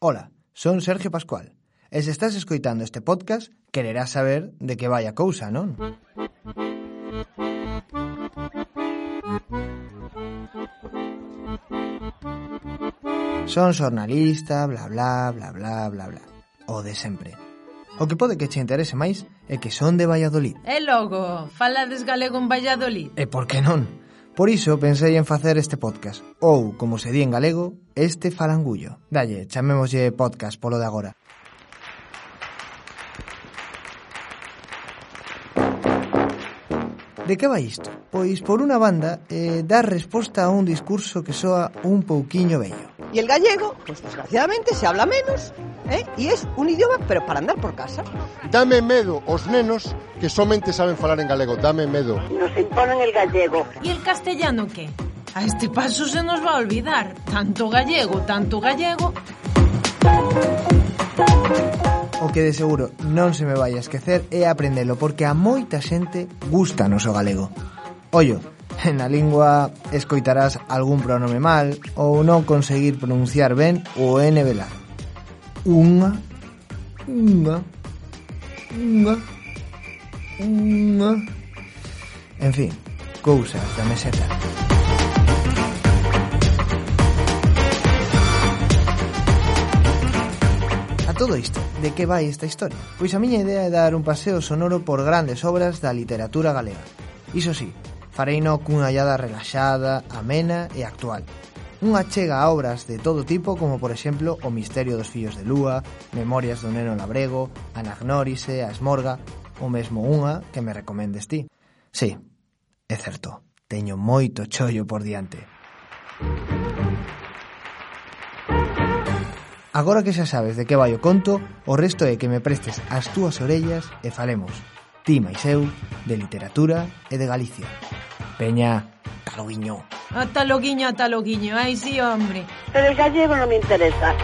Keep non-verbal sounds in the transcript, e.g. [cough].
Ola, son Sergio Pascual, e se estás escoitando este podcast, quererás saber de que vai a cousa, non? Son xornalista, bla bla, bla bla, bla bla. O de sempre. O que pode que che interese máis é que son de Valladolid. E logo, falades galego en Valladolid. E por que non? Por iso pensei en facer este podcast, ou, como se di en galego, este falangullo. Dalle, chamémoslle podcast polo de agora. De que vai isto? Pois, por unha banda, eh, dar resposta a un discurso que soa un pouquiño bello. Y el gallego, pues desgraciadamente, se habla menos ¿eh? y es un idioma, pero para andar por casa. Dame medo os nenos que somente saben falar en galego, dame medo. Nos imponen el gallego. ¿Y el castellano qué? A este paso se nos va a olvidar. Tanto gallego, tanto gallego. O que de seguro non se me vai a esquecer é aprendelo porque a moita xente gusta o galego. Ollo, [laughs] na lingua escoitarás algún pronome mal ou non conseguir pronunciar ben o N velar. Unha, unha, unha, unha... En fin, cousas da meseta. A todo isto, de que vai esta historia? Pois a miña idea é dar un paseo sonoro por grandes obras da literatura galega. Iso sí, Fareino cunha hallada relaxada, amena e actual. Unha chega a obras de todo tipo como por exemplo O misterio dos fillos de Lúa, Memorias do Neno Labrego, Anagnórise, A Esmorga, ou mesmo unha que me recomendes ti. Sí, é certo, teño moito chollo por diante. Agora que xa sabes de que vai o conto, o resto é que me prestes as túas orellas e falemos, ti máis eu, de literatura e de Galicia. Peña, taloguiño. Ata loguiño, ata loguiño. Ai, sí, hombre. Pero el gallego no me interesa.